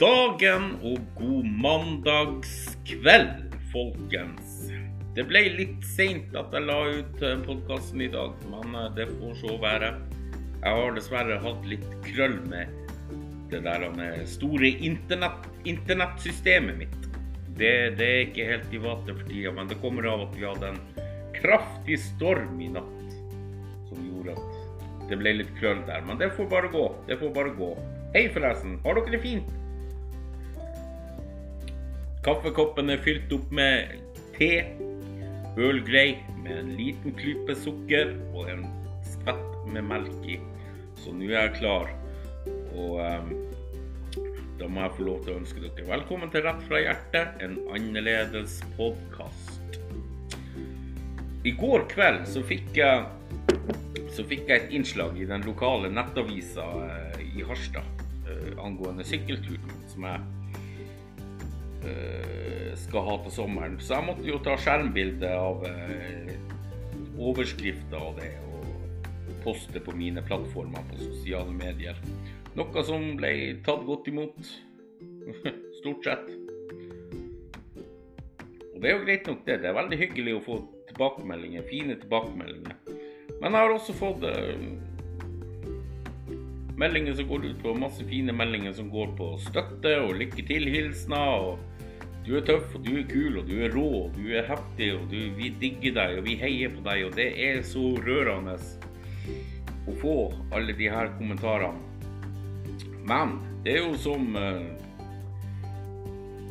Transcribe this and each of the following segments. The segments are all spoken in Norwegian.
dagen og god mandagskveld, folkens. Det ble litt seint at jeg la ut podkasten i dag, men eh, det får så være. Jeg har dessverre hatt litt krøll med det der store internett, internettsystemet mitt. Det, det, er ikke helt i vater for tida, men det kommer av at vi hadde en kraftig storm i natt som gjorde at det ble litt krøll der. Men det får bare gå. Det får bare gå. Hei, forresten. Har dere det fint? Kaffekoppen er fylt opp med te, Earl Grey med en liten klype sukker og en skvett med melk i. Så nå er jeg klar. Og um, da må jeg få lov til å ønske dere velkommen til Rett fra hjertet, en annerledes podkast. I går kveld så fikk jeg så fikk jeg et innslag i den lokale nettavisa eh, i Harstad eh, angående sykkelturen som jeg skal ha til sommeren. Så jeg måtte jo ta skjermbilde av eh, overskrifter av det og poste på mine plattformer på sosiale medier. Noe som ble tatt godt imot. Stort sett. Og det er jo greit nok, det. Det er veldig hyggelig å få tilbakemeldinger. Fine tilbakemeldinger. Men jeg har også fått uh, meldinger som går ut på masse fine meldinger som går på støtte og lykke til-hilsener. og du er tøff, og du er kul, og du er rå, og du er heftig, og du, vi digger deg, og vi heier på deg. Og det er så rørende å få alle de her kommentarene. Men det er jo som eh,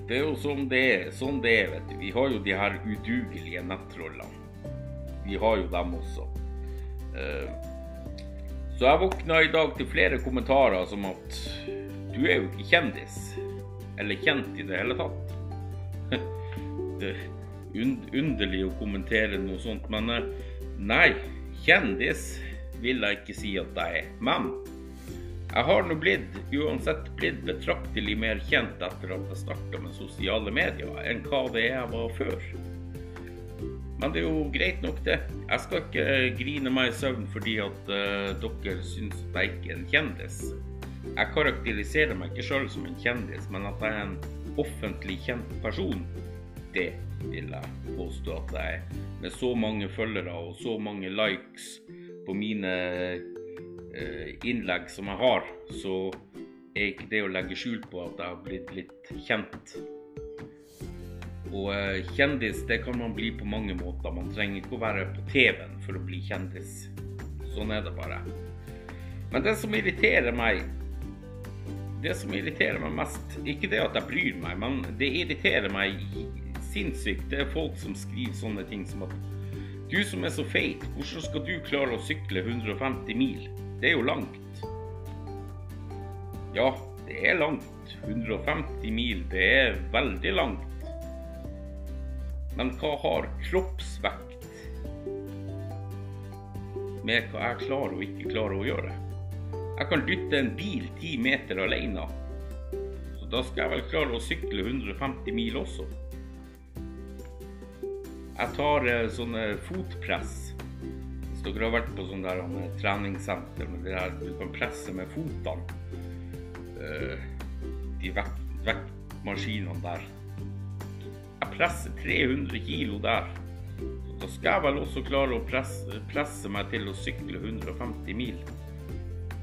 Det er jo som det er, sånn det er, vet du. Vi har jo de her udugelige nettrollene. Vi har jo dem også. Eh, så jeg våkna i dag til flere kommentarer som at du er jo ikke kjendis. Eller kjent i det hele tatt underlig å kommentere noe sånt, men eh, nei, kjendis vil jeg ikke si at jeg er. Men jeg har nå blitt, uansett blitt betraktelig mer kjent etter at jeg starta med sosiale medier, enn hva det er jeg var før. Men det er jo greit nok, det. Jeg skal ikke grine meg i søvn fordi at uh, dere syns at jeg ikke er en kjendis. Jeg karakteriserer meg ikke sjøl som en kjendis, men at jeg er en offentlig kjent person, det vil jeg påstå at jeg er. Med så mange følgere og så mange likes på mine eh, innlegg som jeg har, så er ikke det å legge skjul på at jeg har blitt litt kjent. Og eh, kjendis det kan man bli på mange måter. Man trenger ikke å være på TV-en for å bli kjendis. Sånn er det bare. Men det som irriterer meg det som irriterer meg mest, ikke det at jeg bryr meg, men det irriterer meg sinnssykt, det er folk som skriver sånne ting som at du som er så feit, hvordan skal du klare å sykle 150 mil? Det er jo langt. Ja, det er langt. 150 mil, det er veldig langt. Men hva har kroppsvekt med hva jeg klarer og ikke klarer å gjøre? Jeg kan dytte en bil ti meter alene. Så da skal jeg vel klare å sykle 150 mil også. Jeg tar eh, sånne fotpress. Hvis dere har vært på sånn der eh, treningssenter med det der du kan presse med fotene. Eh, de vektmaskinene der. Jeg presser 300 kilo der. Så da skal jeg vel også klare å presse, presse meg til å sykle 150 mil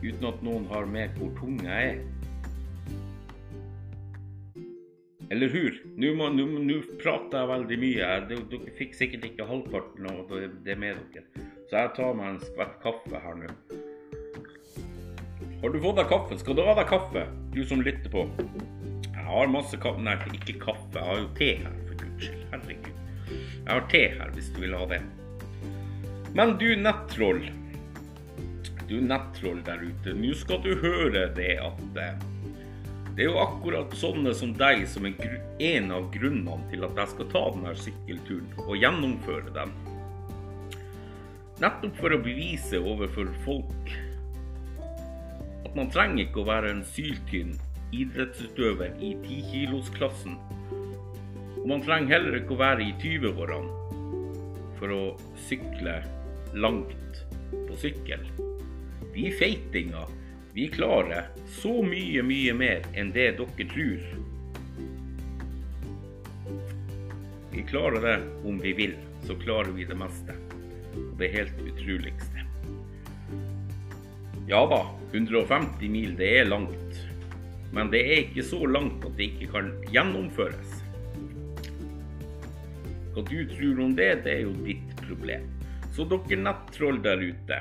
uten at noen har med hvor tung jeg er. Eller hur? Nå prater jeg veldig mye. her. Dere fikk sikkert ikke halvparten av det med dere. Så jeg tar meg en skvett kaffe her nå. Har du fått deg kaffe? Skal du ha deg kaffe, du som lytter på? Jeg har masse kaffe Nei, ikke kaffe. Jeg har jo te her, for guds skyld. Herregud. Jeg har te her, hvis du vil ha det. Men du nettroll du nettroll der ute, nå skal du høre det at eh, det er jo akkurat sånne som deg som er en av grunnene til at jeg skal ta denne sykkelturen og gjennomføre den. Nettopp for å bevise overfor folk at man trenger ikke å være en syltynn idrettsutøver i 10-kilosklassen. Og man trenger heller ikke å være i 20-årene for å sykle langt på sykkel. Vi feitinger, Vi klarer så mye, mye mer enn det dere tror. Vi klarer det om vi vil, så klarer vi det meste. Og det helt utroligste. Ja da, 150 mil det er langt. Men det er ikke så langt at det ikke kan gjennomføres. Hva du tror om det, det er jo ditt problem. Så dere nettroll der ute,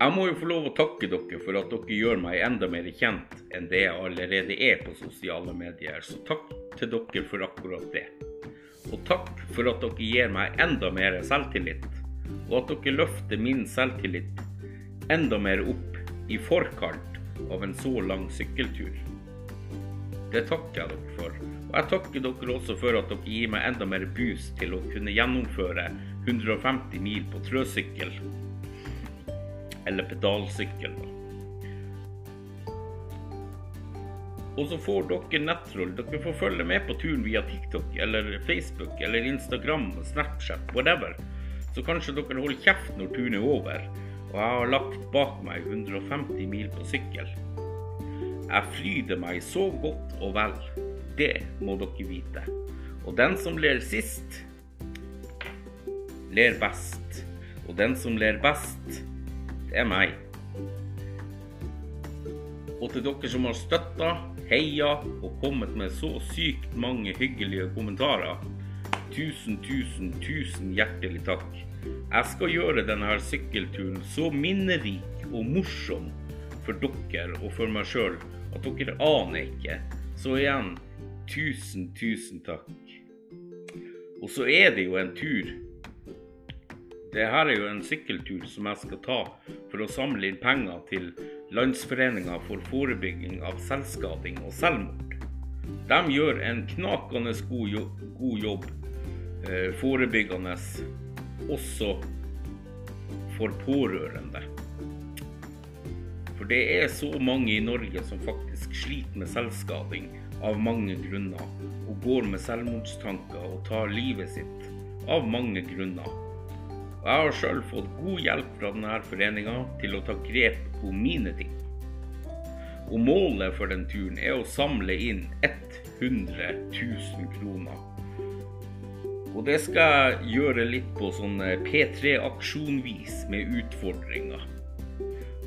jeg må jo få lov å takke dere for at dere gjør meg enda mer kjent enn det jeg allerede er på sosiale medier, så takk til dere for akkurat det. Og takk for at dere gir meg enda mer selvtillit, og at dere løfter min selvtillit enda mer opp i forkant av en så lang sykkeltur. Det takker jeg dere for. Og jeg takker dere også for at dere gir meg enda mer boost til å kunne gjennomføre 150 mil på trøsykkel eller pedalsykkel. Og så får dere nettroll. Dere får følge med på turen via TikTok eller Facebook eller Instagram, Snapchat, whatever. Så kanskje dere holder kjeft når turen er over og jeg har lagt bak meg 150 mil på sykkel. Jeg fryder meg så godt og vel. Det må dere vite. Og den som ler sist, ler best. Og den som ler best, er meg. Og til dere som har støtta, heia og kommet med så sykt mange hyggelige kommentarer. Tusen, tusen, tusen hjertelig takk. Jeg skal gjøre denne sykkelturen så minnerik og morsom for dere og for meg sjøl at dere aner ikke. Så igjen, tusen, tusen takk. Og så er det jo en tur det her er jo en sykkeltur som jeg skal ta for å samle inn penger til Landsforeninga for forebygging av selvskading og selvmord. De gjør en knakende god jobb eh, forebyggende også for pårørende. For det er så mange i Norge som faktisk sliter med selvskading av mange grunner, og går med selvmordstanker og tar livet sitt av mange grunner. Og jeg har sjøl fått god hjelp fra denne foreninga til å ta grep på mine ting. Og målet for den turen er å samle inn 100 000 kroner. Og det skal jeg gjøre litt på sånn P3-aksjonvis med utfordringer.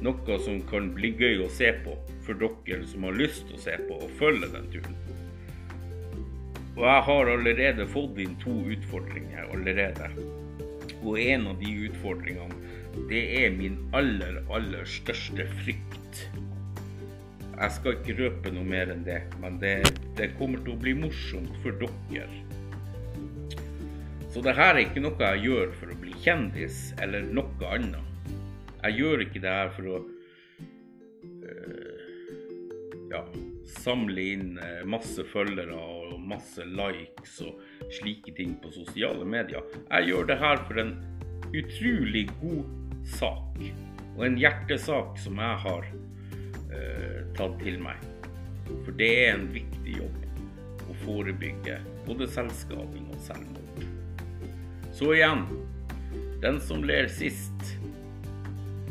Noe som kan bli gøy å se på for dere som har lyst til å se på og følge den turen. Og jeg har allerede fått inn to utfordringer allerede. Og en av de utfordringene, det er min aller, aller største frykt. Jeg skal ikke røpe noe mer enn det, men det, det kommer til å bli morsomt for dere. Så det her er ikke noe jeg gjør for å bli kjendis eller noe annet. Jeg gjør ikke det her for å øh, ja, samle inn eh, masse følgere og masse likes og slike ting på sosiale medier. Jeg gjør det her for en utrolig god sak, og en hjertesak som jeg har eh, tatt til meg. For det er en viktig jobb å forebygge både selvskading og selvmord. Så igjen, den som ler sist,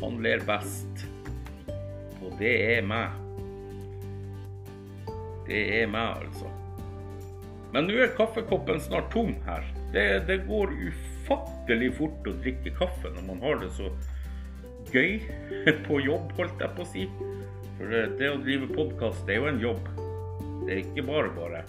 han ler best. Og det er meg. Det er meg, altså. Men nå er kaffekoppen snart tom her. Det, det, går ufattelig fort å drikke kaffe når man har det så gøy på jobb, holdt jeg på å si. For det, å drive podkast, det er jo en jobb. Det er ikke bare bare.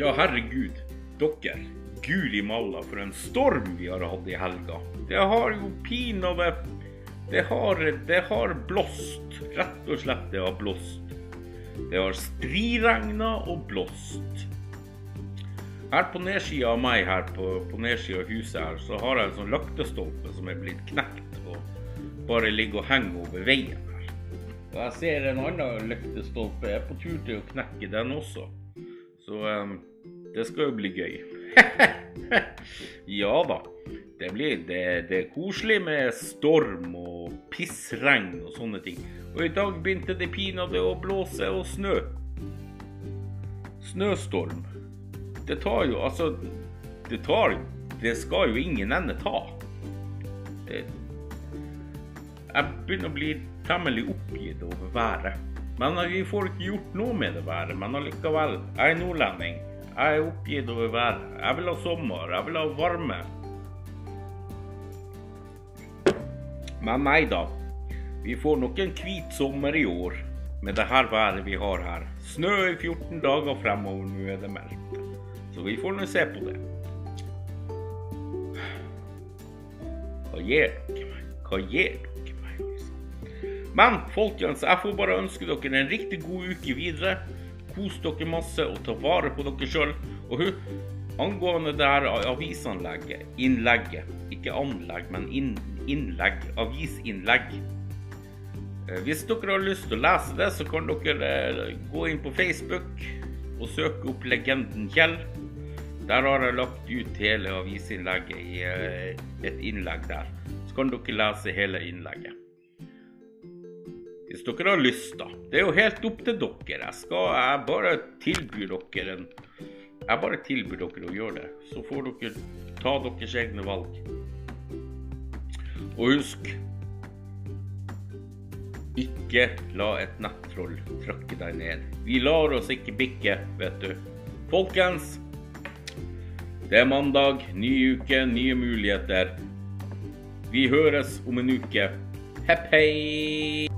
Ja, herregud. Dere. Guri malla, for en storm vi har hatt i helga. Det har jo pinadø det har, det har blåst. Rett og slett det har blåst. Det har striregna og blåst. Her på nedsida av meg, her på, på nedsida av huset her, så har jeg en sånn laktestolpe som er blitt knekt og bare ligger og henger over veien her. Og jeg ser en annen løktestolpe er på tur til å knekke den også. Så um, det skal jo bli gøy. ja da. Det, blir, det, det er koselig med storm og pissregn og sånne ting. Og i dag begynte det pinadø å blåse og snø. Snøstorm. Det tar jo altså Det tar Det skal jo ingen ende ta. Det, jeg begynner å bli temmelig oppgitt over været. Men vi får ikke gjort noe med det været. Men allikevel, jeg er nordlending. Jeg er oppgitt over været. Jeg vil ha sommer. Jeg vil ha varme. Men nei da. Vi får nok en hvit sommer i år med det her været vi har her. Snø i 14 dager fremover, nå er det meldt. Så vi får nå se på det. Hva gir dere meg? Hva gir dere? meg? Men folkens, jeg får bare ønske dere en riktig god uke videre. Kos dere masse og ta vare på dere sjøl. Og angående det her avisanlegget, innlegget, ikke anlegg, men innlegg, avisinnlegg. Eh, hvis dere har lyst til å lese det, så kan dere eh, gå inn på Facebook og søke opp Legenden Kjell. Der har jeg lagt ut hele avisinnlegget i eh, et innlegg der. Så kan dere lese hele innlegget. Hvis dere har lyst, da. Det er jo helt opp til dere. Jeg skal jeg bare tilbyr dere en Jeg bare tilbyr dere å gjøre det. Så får dere ta deres egne valg. Og husk ikke la et nettroll trykke deg ned. Vi lar oss ikke bikke, vet du. Folkens, det er mandag, ny uke, nye muligheter. Vi høres om en uke. Hepp hei!